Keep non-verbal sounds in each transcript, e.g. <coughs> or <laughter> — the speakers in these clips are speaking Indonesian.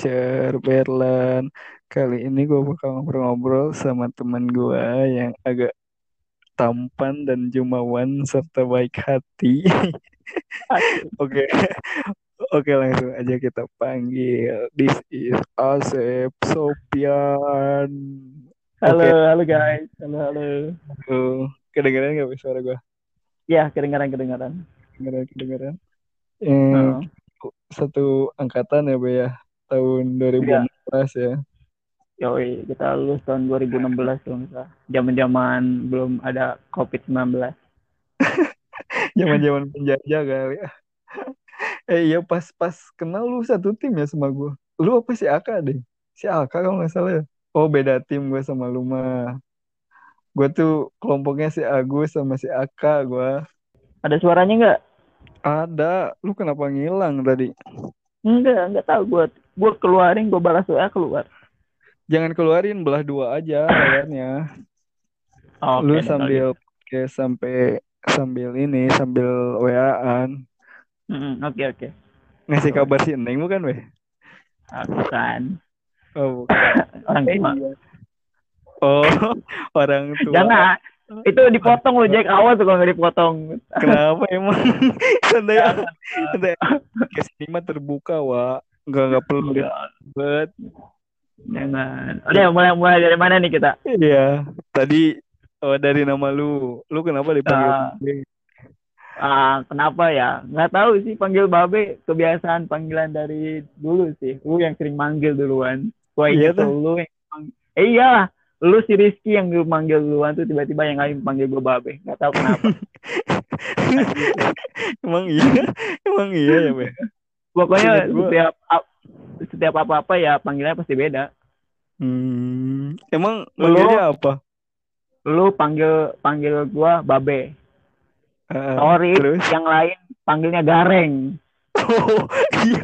Facer, Berlan. Kali ini gue bakal ngobrol-ngobrol sama teman gue yang agak tampan dan jumawan serta baik hati. <laughs> Oke, oke langsung aja kita panggil. This is Asep Sopian. Halo, Oke, halo guys. Halo, halo. tuh. kedengeran gak suara gue? Ya, kedengaran, kedengaran. Kedengeran, kedengeran. Eh, Oh, satu angkatan ya, Be ya. Tahun iya. 2016 ya. Yoi, kita lulus tahun 2016 tuh misal. Zaman-zaman belum ada COVID-19. <laughs> Zaman-zaman penjajah kali ya. Eh iya pas pas kenal lu satu tim ya sama gue. Lu apa si Aka deh? Si Aka kalau nggak salah ya. Oh beda tim gue sama lu mah. Gue tuh kelompoknya si Agus sama si Aka gue. Ada suaranya nggak? Ada. Lu kenapa ngilang tadi? Enggak, enggak tahu gue. Gue keluarin, gue balas WA keluar. Jangan keluarin belah dua aja layarnya. Oke, Lu deh, kalau sambil kayak sampai sambil ini sambil WA-an Mm-mm, Oke, oke. ngasih kabar si Neng bukan weh? Ah, bukan. Oh, <laughs> bukan. Orang tua. iya. Oh, <laughs> orang tua. Jangan. Itu dipotong loh, Jack. Awas tuh kalau nggak dipotong. Kenapa emang? <laughs> Santai santai. Kayak sini mah terbuka, wa. Enggak enggak perlu ribet. Jangan. Udah, mulai mulai dari mana nih kita? Iya. Tadi oh, dari nama lu. Lu kenapa dipanggil Ah. Bang? Ah, kenapa ya? Nggak tahu sih panggil babe kebiasaan panggilan dari dulu sih. Lu yang sering manggil duluan. Gua Iya tuh. lu yang Eh iyalah, lu si Rizky yang lu manggil duluan tuh tiba-tiba yang lain panggil gua babe. Nggak tahu kenapa. <laughs> Emang iya? Emang iya ya, Be? Pokoknya Ingat gua. setiap ap- setiap apa-apa ya panggilannya pasti beda. Hmm. Emang Lu manggilnya apa? lu panggil panggil gua babe. Heeh. Sorry, terus? yang lain panggilnya gareng. Oh, iya.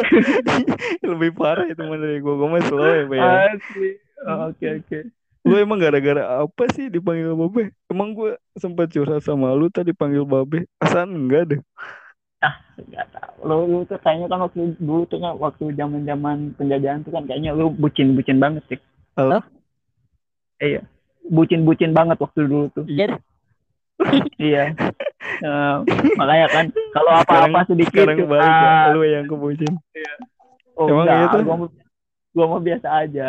<laughs> Lebih parah itu mah dari gua. Gua mah slow ya, ya. Asli. Oh, Oke oke. Lu emang gara-gara apa sih dipanggil Babe? Emang gue sempat curhat sama lu tadi panggil Babe. Asan enggak deh. Gak tau. Lu, lu tuh kayaknya kan waktu dulu tuh kan waktu zaman zaman penjajahan tuh kan kayaknya lu bucin bucin banget sih. Halo? Iya. Bucin bucin banget waktu dulu tuh. Iya. <laughs> iya. Eh, makanya kan kalau apa-apa sedikit sekarang tuh, balik ya. ah, Lu yang kebucin. oh Emang enggak, gitu? gua mau gua mau biasa aja.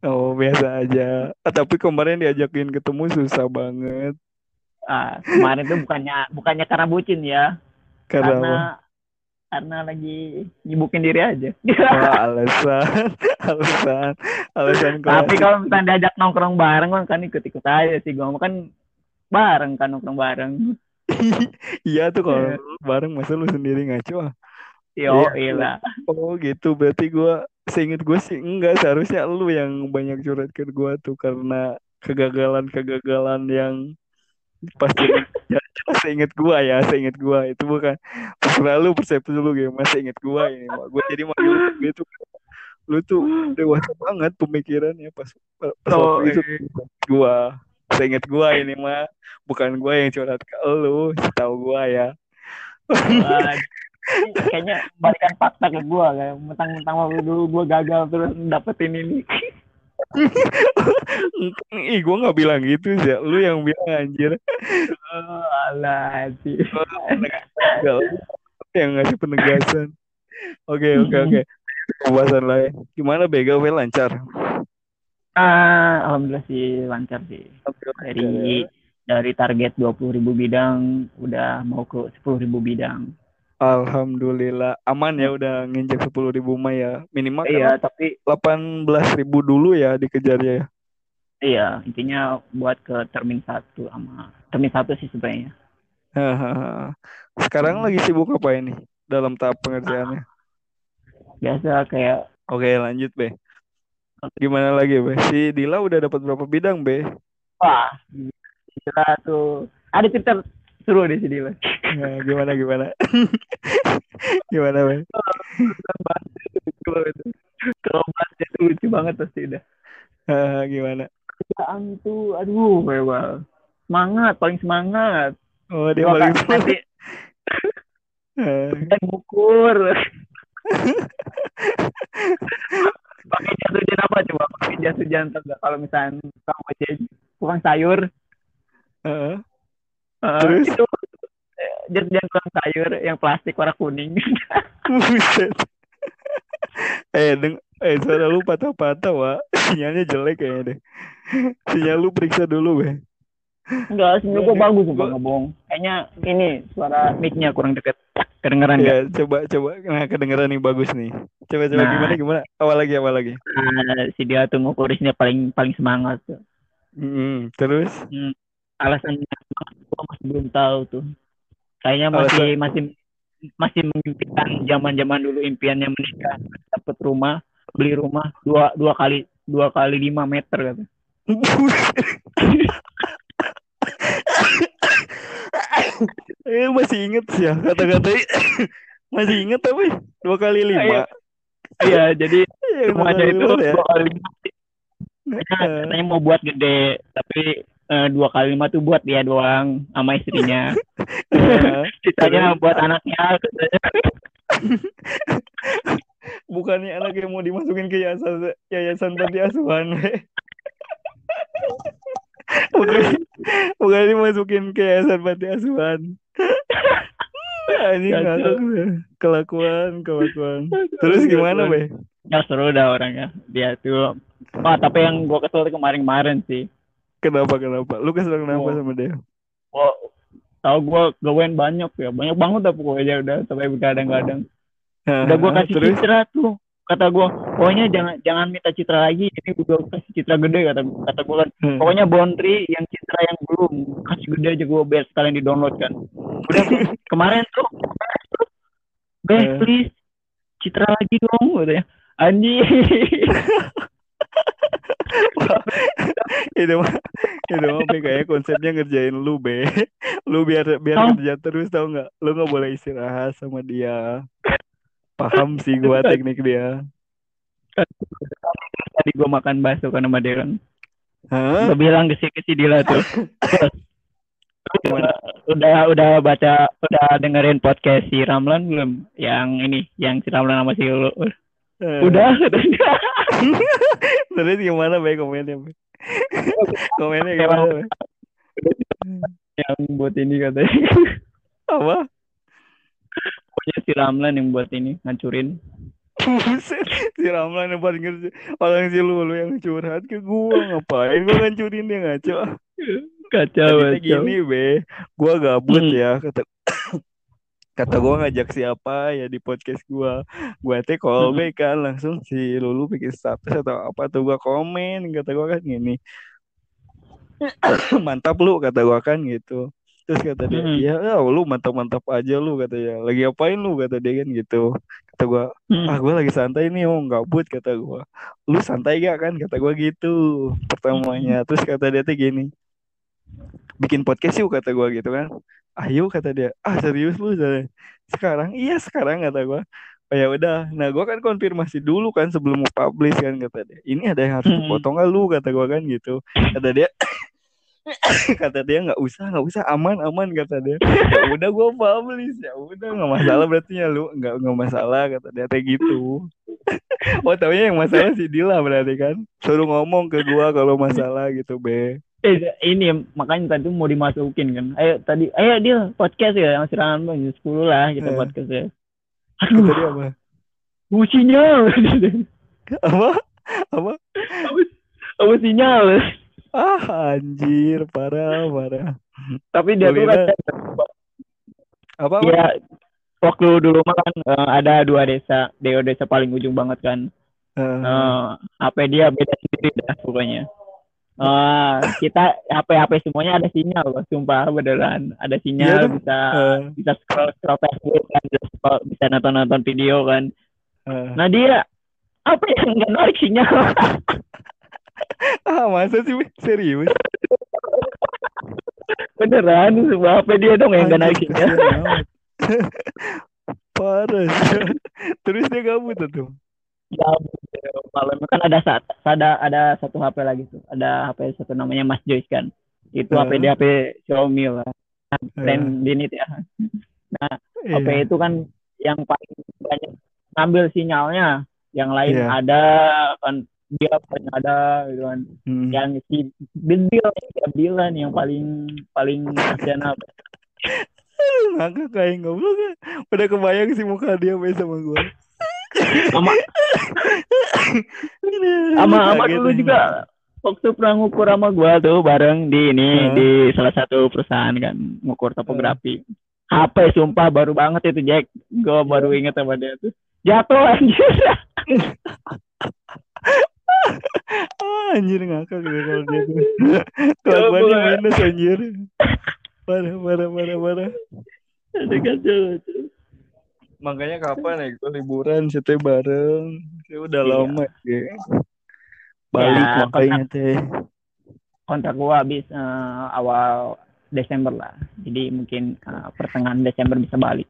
Oh, biasa aja. Ah, tapi kemarin diajakin ketemu susah banget. Ah, kemarin tuh bukannya bukannya karena bucin ya, Karena karena karena lagi nyibukin diri aja. Wah, <laughs> alasan, alasan, alasan Tapi kalau misalnya diajak nongkrong bareng kan, kan ikut-ikut aja sih. Gua mau kan bareng kan nongkrong bareng. <laughs> Iya tuh kalau lu bareng masa lu sendiri ngaco ah. Yo, Iya. iya. Oh gitu, berarti gua seinget gue sih enggak seharusnya lu yang banyak curhat ke gua tuh karena kegagalan-kegagalan yang pasti ya, seinget gua ya, seinget gua itu bukan terserah lu persepsi lu gimana seinget gua ini mah. Gua jadi manggil lu gitu lu tuh dewasa banget pemikirannya pas pas Oh, waktu itu iya. gua seinget gua ini mah bukan gua yang curhat ke lu, setahu gua ya. Kayaknya balikan fakta ke gua kayak mentang-mentang waktu dulu gua gagal terus dapetin ini. Ih, gua nggak bilang gitu sih. Lu yang bilang anjir. Oh, alah lu yang ngasih penegasan. Oke, oke, oke. Pembahasan lain. Gimana Bega Wel lancar? Ah, alhamdulillah sih lancar sih. Lancar ya. Dari dari target 20.000 bidang udah mau ke 10.000 bidang. Alhamdulillah aman ya udah nginjek 10 ribu mah ya. Minimal Iya, tapi 18 ribu dulu ya dikejarnya ya. iya intinya buat ke termin satu sama termin satu sih sebenarnya. <laughs> Sekarang lagi sibuk apa ini dalam tahap pengerjaannya? Biasa kayak Oke, lanjut Be. Gimana lagi Be? Si Dila udah dapat berapa bidang Be? wah, gila tuh. Ada cerita seru di sini lah. Nah, gimana gimana? <laughs> gimana Be? Kalau bahasnya tuh lucu banget pasti udah. <laughs> Gimana? Kerjaan tuh, aduh, well. Semangat, paling semangat. Oh, dia paling kan nanti Eh, dan ngukur. <laughs> pakai jas hujan apa coba pakai jas hujan kalau misalnya kamu ojek tukang sayur. Eh, Terus? itu eh, jas hujan tukang sayur yang plastik warna kuning <laughs> Buset. eh, deng eh suara lu patah-patah, Wak. Sinyalnya jelek kayaknya deh. Sinyal lu periksa dulu, Be. enggak sinyal gua bagus gua- ngomong kayaknya ini suara mic-nya kurang deket kedengeran Ya, coba coba nah kedengeran nih bagus nih. Coba coba Nah. gimana gimana? Awal lagi awal lagi. Nah, si dia tuh ngukurisnya paling paling semangat tuh. Mm, terus alasannya gua masih belum tahu tuh. Kayaknya masih masih masih mengimpikan zaman zaman dulu impiannya menikah dapat rumah beli rumah dua dua kali dua kali lima meter kata. <laughs> Eh masih inget sih ya kata-kata. Masih inget tapi dua kali lima. iya. Jadi Yang dua rumahnya itu ya. dua kali lima. Katanya mau buat gede tapi eh, dua kali lima tuh buat dia doang sama istrinya. <laughs> Sisanya Terus? buat anaknya <laughs> bukannya anak yang mau dimasukin ke yayasan yayasan panti asuhan <laughs> bukan bukan dimasukin ke yayasan panti asuhan. Ngakak deh. kelakuan kelakuan. Terus gimana be? Ya seru dah orangnya. Dia tuh Wah, tapi yang gua kesel kemarin-kemarin sih. Kenapa kenapa lu kesel kenapa Oh. sama dia Wah, tahu gua gawain banyak ya. Banyak banget dah pokoknya udah sampai begadang-gadang. Udah gua kasih terus citra tuh. Kata gua, pokoknya jangan jangan minta citra lagi. Ini udah kasih citra gede kata kata gua kan. Hmm. Pokoknya boundary yang citra yang belum kasih gede aja gua biar sekalian di download kan. Udah <laughs> kemarin tuh Eh. please citra lagi dong katanya. Anjing. <laughs> itu mah itu mah Be, kayak konsepnya ngerjain lu be lu biar biar Oh. kerja terus tau nggak lu nggak boleh istirahat sama dia paham sih gua teknik dia Tadi gua makan bakso kan sama dia kan. Hah? Gua bilang ke si ke si Dila tuh. "Bos, Gimana? udah udah baca udah dengerin podcast si Ramlan belum yang ini yang si Ramlan sama si Lulu Eh, udah <laughs> terus gimana be komennya be komennya gimana be yang buat ini katanya apa pokoknya si Ramlan yang buat ini ngancurin <laughs> si Ramlan yang paling ngerti orang si Lulu yang curhat ke gua ngapain gua ngancurin dia ngaco kacau kacau gini be gua gabut Hmm. ya kata kata gua ngajak siapa ya di podcast gua. Gua teh call Hmm. back kan langsung si Lulu bikin status atau apa tuh gua komen. Kata gua kan gini. <coughs> Mantap lu kata gua kan gitu. Terus kata dia Hmm. ya, lu mantap mantap aja lu kata ya lagi apain lu? kata dia kan gitu. Kata gua Hmm. ah gua lagi santai nih om gabut kata gua. Lu santai gak? kan kata gua gitu pertamanya. Terus kata dia tuh gini bikin podcast yuk kata gua gitu kan ayo kata dia. Ah serius lu sekarang? Iya sekarang kata gua. Oh ya udah. Nah gua kan konfirmasi dulu kan sebelum mau publish kan kata dia. Ini ada yang harus Hmm. dipotong nggak lu kata gua kan gitu. Kata dia <coughs> kata dia nggak usah nggak usah. Aman aman kata dia. Ya udah gua publish. Ya udah nggak masalah berarti ya lu. Nggak nggak masalah kata dia. Kayak gitu. <laughs> Oh taunya yang masalah si Dila berarti kan? Suruh ngomong ke gua kalau masalah gitu be eh, ini makanya tadi mau dimasukin kan. Ayo tadi ayo dia podcast ya yang si Ramlan sepuluh lah kita Eh. podcast ya. Aduh. dia apa? Mau sinyal <laughs> apa? Apa mau sinyal? Ah anjir parah parah. Tapi dia tuh kan apa apa? Ya waktu dulu mah kan eh, ada dua desa desa desa paling ujung banget kan. Eh, Eh, HP dia beda sendiri dah pokoknya. Eh, kita HP HP semuanya ada sinyal loh, sumpah beneran ada sinyal tuh. bisa eh, bisa scroll scroll Facebook kan bisa, scroll- bisa nonton nonton video kan. eh. Nah dia apa yang nggak narik sinyal? <laughs> ah masa sih serius beneran sumpah HP dia dong yang nggak narik sinyal. <laughs> parah terus dia gabut tuh Ya, malam kan ada saat ada ada satu HP lagi tuh. Ada HP satu namanya Mas Joyce kan. Itu HP dia HP Xiaomi lah. Brand Eh, Dinit ya. Iya. HP itu kan yang paling banyak ngambil sinyalnya. Yang lain Iya. ada kan dia paling ada gitu kan. Hmm. yang si Bill ya Bilan yang paling paling kasihan apa ngakak kayak goblok udah kebayang sih muka dia sama gue sama sama sama dulu juga. Waktu pernah ngukur sama gua tuh bareng di ini Heeh. di salah satu perusahaan kan ngukur topografi. HP sumpah baru banget itu Jack. Gua baru inget sama dia tuh. Jatuh anjir. <laughs> Anjir ngakak gitu kalau dia tuh. Kelakuannya minus anjir. Parah parah parah parah. Kacau, kacau. Makanya kapan ya kita liburan situ bareng. Ya udah Iya. lama ya balik Ya, makanya teh kontrak gua habis eh, awal Desember lah. Jadi mungkin eh, pertengahan Desember bisa balik.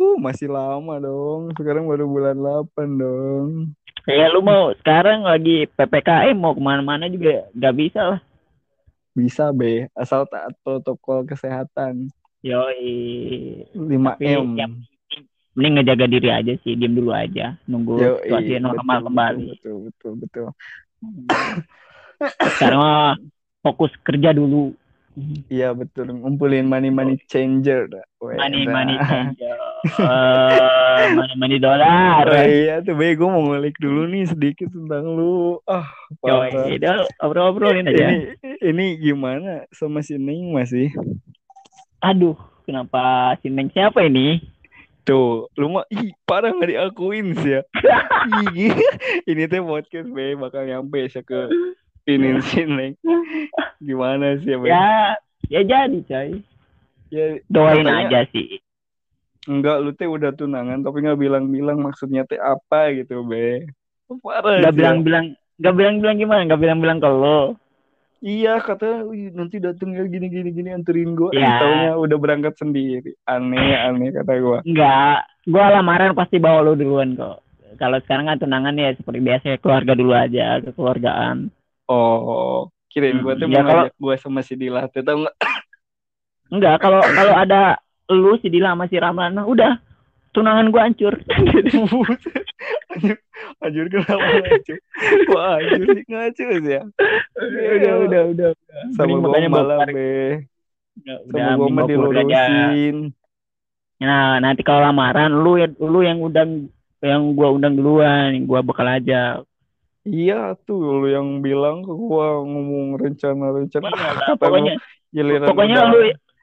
Uh masih lama dong. Sekarang baru bulan 8 dong. Ya lu mau sekarang lagi PPKM mau ke mana-mana juga gak bisa lah. Bisa be. Asal taat protokol kesehatan. Yoi. 5 Tapi m mending ngejaga diri aja sih diem dulu aja nunggu Yoi, situasi normal betul, kembali. betul betul betul, sekarang mah fokus kerja dulu. Iya betul. Ngumpulin money money changer. Weh, money money changer. Eh, money money dolar Oh, iya tuh be gue mau ngulik dulu nih sedikit tentang lu. Ah udah obrol-obrolin aja. Ini ini gimana sama si Ning masih? aduh kenapa si Neng siapa ini Tuh, lu mah ih parah nggak diakuin sih ya. Ih, ini teh podcast be bakal nyampe sih ke ini si Neng. Gimana sih ya be? ya ya jadi coy Ya, doain katanya- aja sih Enggak, lu teh udah tunangan tapi nggak bilang-bilang maksudnya teh apa gitu be. Parah nggak sih ya. bilang-bilang nggak bilang-bilang gimana nggak bilang-bilang ke lo Iya kata "Wih, nanti dateng ya gini gini gini anterin gue. Ya. Taunya udah berangkat sendiri. Aneh aneh kata gue. Enggak, gua lamaran pasti bawa lu duluan kok. Kalau sekarang kan tunangan ya seperti biasa keluarga dulu aja, kekeluargaan. Oh kirain gue tuh ya mau kalau- gue sama si Dila tuh tau nggak? Enggak, kalau kalau ada lu si Dila sama si Ramlan, udah tunangan gua hancur. <laughs> <laughs> Anjir, anjir kenapa ngacu? Wah anjir sih ngacu sih ya. udah, udah, udah. Sama Mending gue bawa- be. Udah, Sama gue mah aja. dilurusin. Nah, nanti kalau lamaran lu ya lu yang undang yang gua undang duluan, yang gua bakal aja. Iya tuh lu yang bilang ke gue ngomong rencana-rencana. Iya, <laughs> pokoknya gua, pokoknya udah lu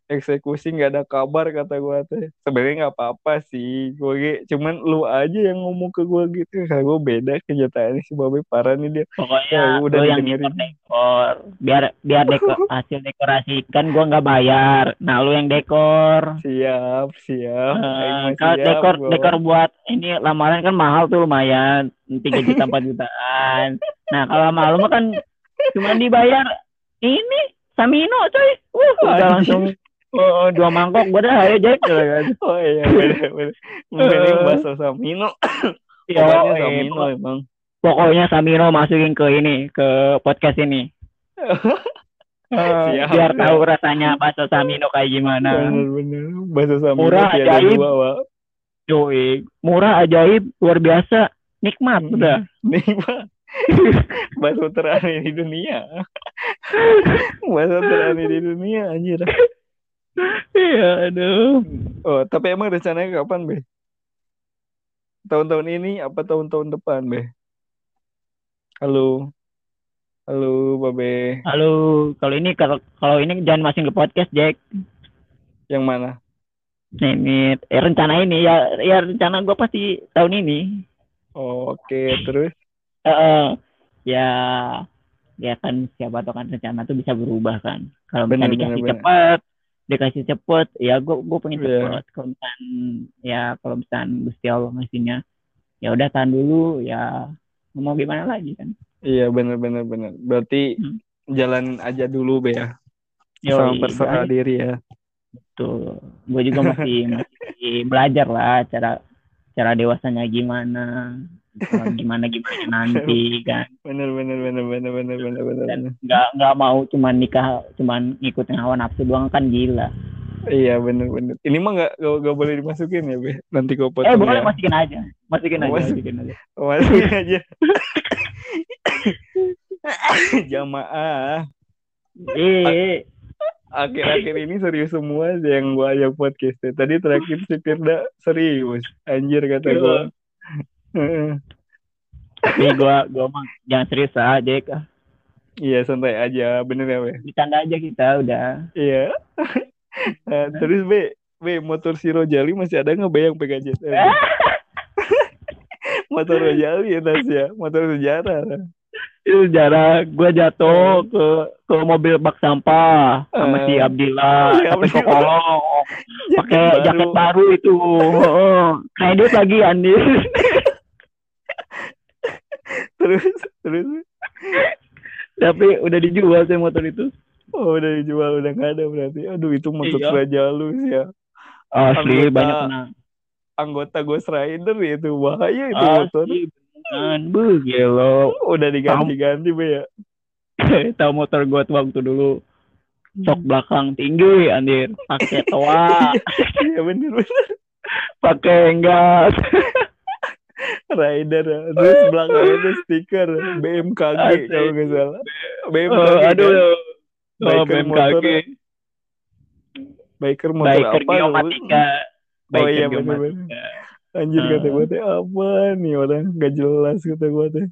eksekusi nggak ada kabar kata gue teh sebenarnya nggak apa-apa sih gue cuman lu aja yang ngomong ke gue gitu. Kalau gue beda kenyataannya si babe parah nih dia. Pokoknya Ya, udah lu yang didengerin. dekor. Biar biar dekor <laughs> hasil dekorasi kan gua nggak bayar. Nah lu yang dekor. Siap siap. Mah kalau siap, dekor gua. dekor buat ini lamaran kan mahal tuh lumayan. Tiga juta empat jutaan. Nah kalau mahal mah kan cuma dibayar ini Samino coy. Uh udah langsung oh, dua mangkok gua dah ayo Jack oh iya bener bener mending Eh. bakso Samino pokoknya eh, Samino emang pokoknya Samino masukin ke ini ke podcast ini <laughs> Eh, Siap, biar siap. tahu rasanya bakso Samino kayak gimana bener bener bakso Samino Murah, ajaib. dua Wak. Yoi, murah ajaib luar biasa nikmat Hmm. udah nih <laughs> pak bakso teraneh di dunia bakso teraneh di dunia anjir iya aduh Oh, tapi emang rencananya kapan, Be? Tahun-tahun ini apa tahun-tahun depan, Be? Halo. Halo, Babe. halo kalau ini kalau kalau ini jangan masukin ke podcast Jack Yang mana? Ini eh, rencana ini ya ya rencana gua pasti tahun ini Oh, Oke, terus Eh, eh, ya ya kan siapa tahu kan rencana tuh bisa berubah kan kalau bisa dikasih bener, bener. Cepet dikasih cepet ya gua gua pengen Iya. cepet kalau misalkan ya kalau misalkan Gusti Allah ngasihnya ya udah tahan dulu ya mau gimana lagi kan iya bener bener bener. Berarti Hmm. jalan aja dulu, Be ya. Sama belajar. diri ya. Tuh, gue juga masih masih belajar lah cara cara dewasanya gimana, <laughs> gimana gimana nanti kan. Bener bener bener bener bener bener bener. Dan bener. nggak nggak mau cuman nikah cuman ngikutin hawa nafsu doang kan gila. Iya bener-bener. Ini mah nggak nggak boleh dimasukin ya be. Nanti kau potong Eh boleh ya. masukin aja. Masukin aja, Masuk. masukin aja. <laughs> Masukin aja. <laughs> Jamaah. Eh, Akhir-akhir ini serius semua sih yang gua ajak podcast. Tadi terakhir si Firda serius. Anjir kata gua. Heeh. tapi gua gua mah jangan serius aja kah. Iya santai aja, bener ya be. Bercanda aja kita udah. Iya. <laughs> Nah, terus be, be motor si Rojali masih ada nggak be yang pegang jet? Eh, <laughs> <laughs> motor Rojali ya tas ya, motor sejarah. Itu sejarah gua jatuh ke ke mobil bak sampah sama si Eh. Abdillah <laughs> Si sampai Abdillah. sekolong <laughs> pakai Jaket baru. itu. Kredit lagi Andi. <laughs> Terus, terus. tapi udah dijual sih motor itu. Oh udah dijual udah nggak ada berarti. Aduh itu motor Iya. Raja lu sih ya. Asli Anggota- banyak kena. Anggota Ghost Rider itu bahaya itu motor. Beneran. Buh, gelo. Udah diganti-ganti be ya. Tahu motor gua tuh waktu dulu sok belakang tinggi anjir pakai toa <laughs> Iya bener bener. pakai gas Rider. Terus belakangnya itu stiker BMKG Asik. kalau nggak salah. BMKG. oh, aduh kan? oh, Biker BMKG motor. Biker motor biker apa? geomatika Oh biker iya geomatika bener-bener. Anjir Eh. kata gue teh apa nih orang gak jelas kata gue teh.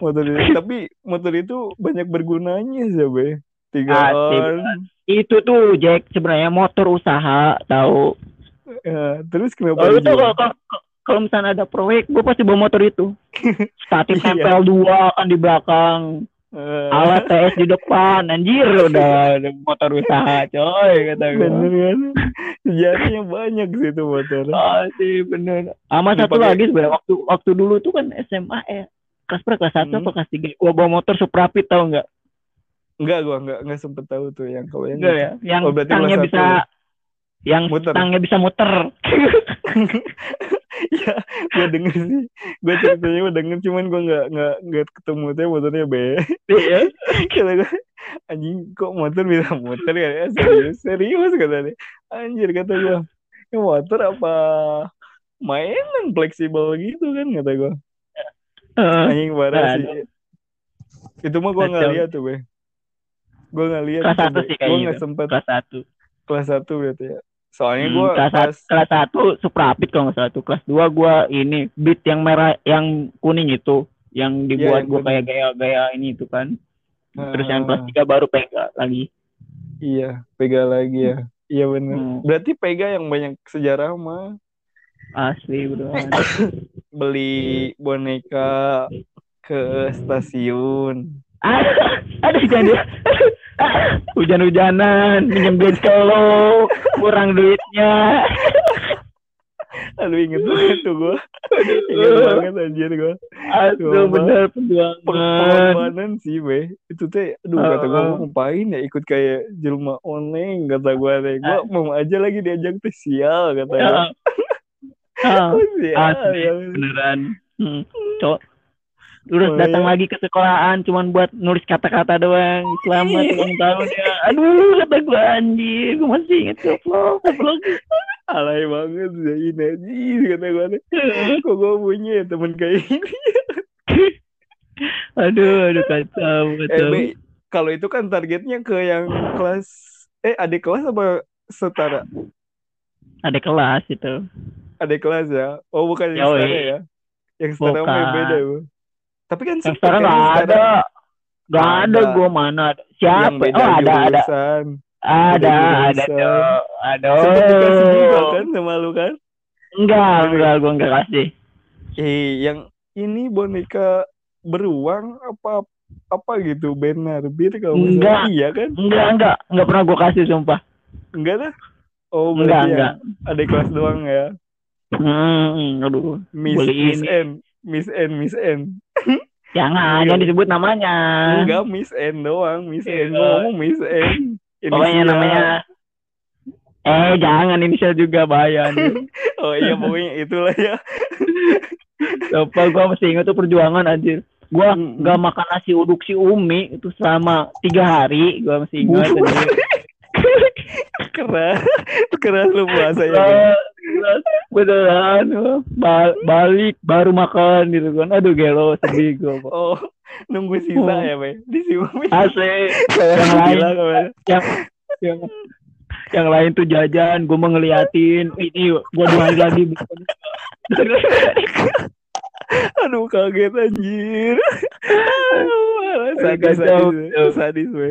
Motor itu <laughs> tapi motor itu banyak bergunanya sih be. Tiga on. itu tuh Jack sebenarnya motor usaha tahu Ya, terus kenapa oh, itu kalau kalau- kalau misalnya ada proyek gue pasti bawa motor itu <laughs> statif Iya. tempel dua kan di belakang alat TS di depan anjir udah ada motor usaha coy kata gue bener kan? Sejarahnya banyak sih itu motor. Ah sih bener. Sama satu lagi sebenarnya waktu waktu dulu tuh kan SMA ya kelas berapa kelas satu Hmm. apa kelas tiga gua bawa motor Suprapit tau nggak Enggak gua enggak enggak sempet tahu tuh yang kau yang enggak ya yang Oh, kelas bisa yang Muter. stangnya bisa muter <laughs> ya gue denger sih. Gue ceritanya gue denger cuman gue nggak nggak nggak ketemu tuh motornya be. Iya. <laughs> kata gue anjing kok motor bisa muter ya? Serius serius kata dia. Anjir kata gue ya motor apa mainan fleksibel gitu kan kata gue anjing parah Nah, sih. itu mah gue nggak lihat tuh be. Gue nggak lihat Kelas tuh, satu gue nggak itu. sempet. Kelas satu. Kelas satu berarti ya soalnya Hmm, gue kelas, satu, kelas satu Suprapit kalau nggak salah tuh. Kelas dua gua ini beat yang merah yang kuning itu yang dibuat yang gua kuning. kayak gaya-gaya ini itu kan. Terus yang kelas Ah, tiga baru pega lagi. Iya pega lagi ya. Iya bener. Hmm. berarti pega yang banyak sejarah mah. Asli bro. <coughs> Beli boneka ke stasiun. <laughs> Aduh, jangan dia. <laughs> Hujan-hujanan, minjem duit ke lo, kurang duitnya. <laughs> aduh inget banget tuh gue inget banget anjir gue Aduh, bener perjuangan. pengorbanan sih be itu teh aduh kata gue Ah. mau ngapain ya ikut kayak jelma online kata gue teh gue mau aja lagi diajak teh sial kata gue Ah. <laughs> Ah, Oh, asli, beneran. Hmm. Cok. Terus Oh, datang iya. lagi ke sekolahan cuman buat nulis kata-kata doang. Selamat ulang tahun ya. Aduh, kata gue anjir, gue masih inget goblok, goblok. alay banget ya ini anjir kata gue <laughs> kok gue punya ya temen kayak ini <laughs> aduh, aduh kacau, eh kacau. kalau itu kan targetnya ke yang kelas eh adik kelas apa setara Ada kelas itu. adik kelas ya oh bukan yang setara ya yang setara beda bu tapi kan Yang sekarang kan nggak ada. Nggak ada Ada. gue mana. ada. Siapa? Oh ada ada jurusan ada ada tuh. Ada. sempet dikasih juga kan sama lu kan Enggak enggak gue enggak kasih. eh yang ini boneka beruang apa apa gitu benar bir kalau. Enggak. iya kan Enggak enggak enggak pernah gue kasih sumpah. enggak dah oh Enggak berarti enggak. adik kelas doang ya Hmm, aduh. Miss Miss. N Miss N Miss N <laughs> Jangan, jangan disebut namanya. enggak Miss N doang Miss Iya. N Gua ngomong Miss N <laughs> Pokoknya namanya Eh, jangan inisial juga bahaya nih. <laughs> oh iya pokoknya itulah ya Sumpah gue masih ingat tuh perjuangan anjir. Gue Mm-mm. nggak makan nasi uduk si Umi itu selama tiga hari. Gue masih ingat. keras keras lu puasa ya keras. Beneran Ba- balik baru makan gitu kan. Aduh gelo sedih gue oh nunggu sisa Oh. ya be disiumin asli saya yang lain kemarin yang yang yang lain tuh jajan gue mau ngeliatin. Ini gue dua hari lagi. Aduh kaget anjir. Aduh, sadis Kacau. sadis sadis be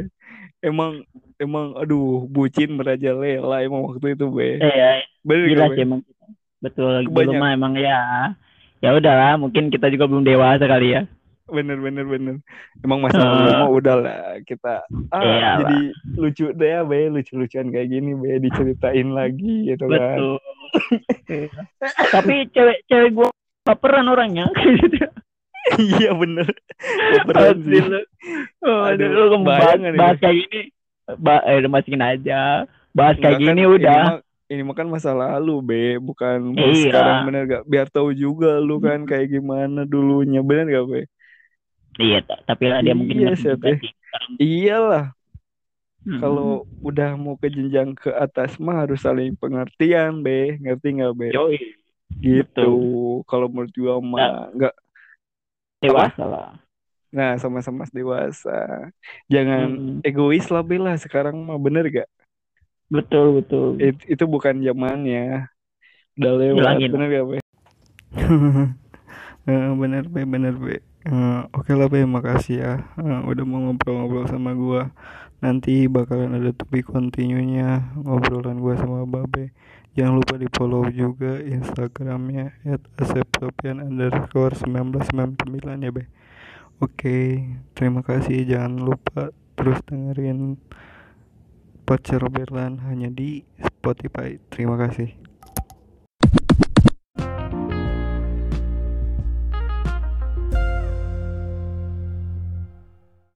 emang emang aduh bucin merajalela emang waktu itu be. Eh ya, bener gila sih emang betul Kebanyak. belum emang ya ya udahlah mungkin kita juga belum dewasa kali ya. Bener bener bener. Emang masa Eh. lalu mah udah lah kita ah Iyalah. jadi lucu deh ya be lucu lucuan kayak gini be diceritain <laughs> lagi gitu kan. Betul. Tapi cewek cewek gue baperan orangnya. <laughs> Iya bener. Baperan sih. Oh, Aduh, aduh, lu bahas, bahas ini. kayak gini ba eh masukin aja. Bahas kayak Enggak kan, gini ini udah. mah- ini mah kan masa lalu be. Bukan Iya. sekarang bener gak biar tahu juga lu kan kayak gimana dulunya bener gak be? Iya ta- tapi lah dia mungkin Iya, ya. sekarang. iyalah. Hmm. kalau udah mau ke jenjang ke atas mah harus saling pengertian be. Ngerti nggak be? Yoi, gitu. Kalau menurut gua mah nggak dewasa lah nah sama-sama dewasa. Jangan Hmm. egois lah be lah. Sekarang mah bener gak? Betul betul. It- itu bukan zamannya. Udah lewat Bilangin. bener gak be? <laughs> Eh, bener be bener be. Eh, oke lah be. Makasih ya. Eh, udah mau ngobrol-ngobrol sama gua. Nanti bakalan ada topik kontinunya ngobrolan gua sama babe jangan lupa di follow juga instagramnya at underscore 1999 ya be oke terima kasih. Jangan lupa terus dengerin Pacar Berlan hanya di Spotify. Terima kasih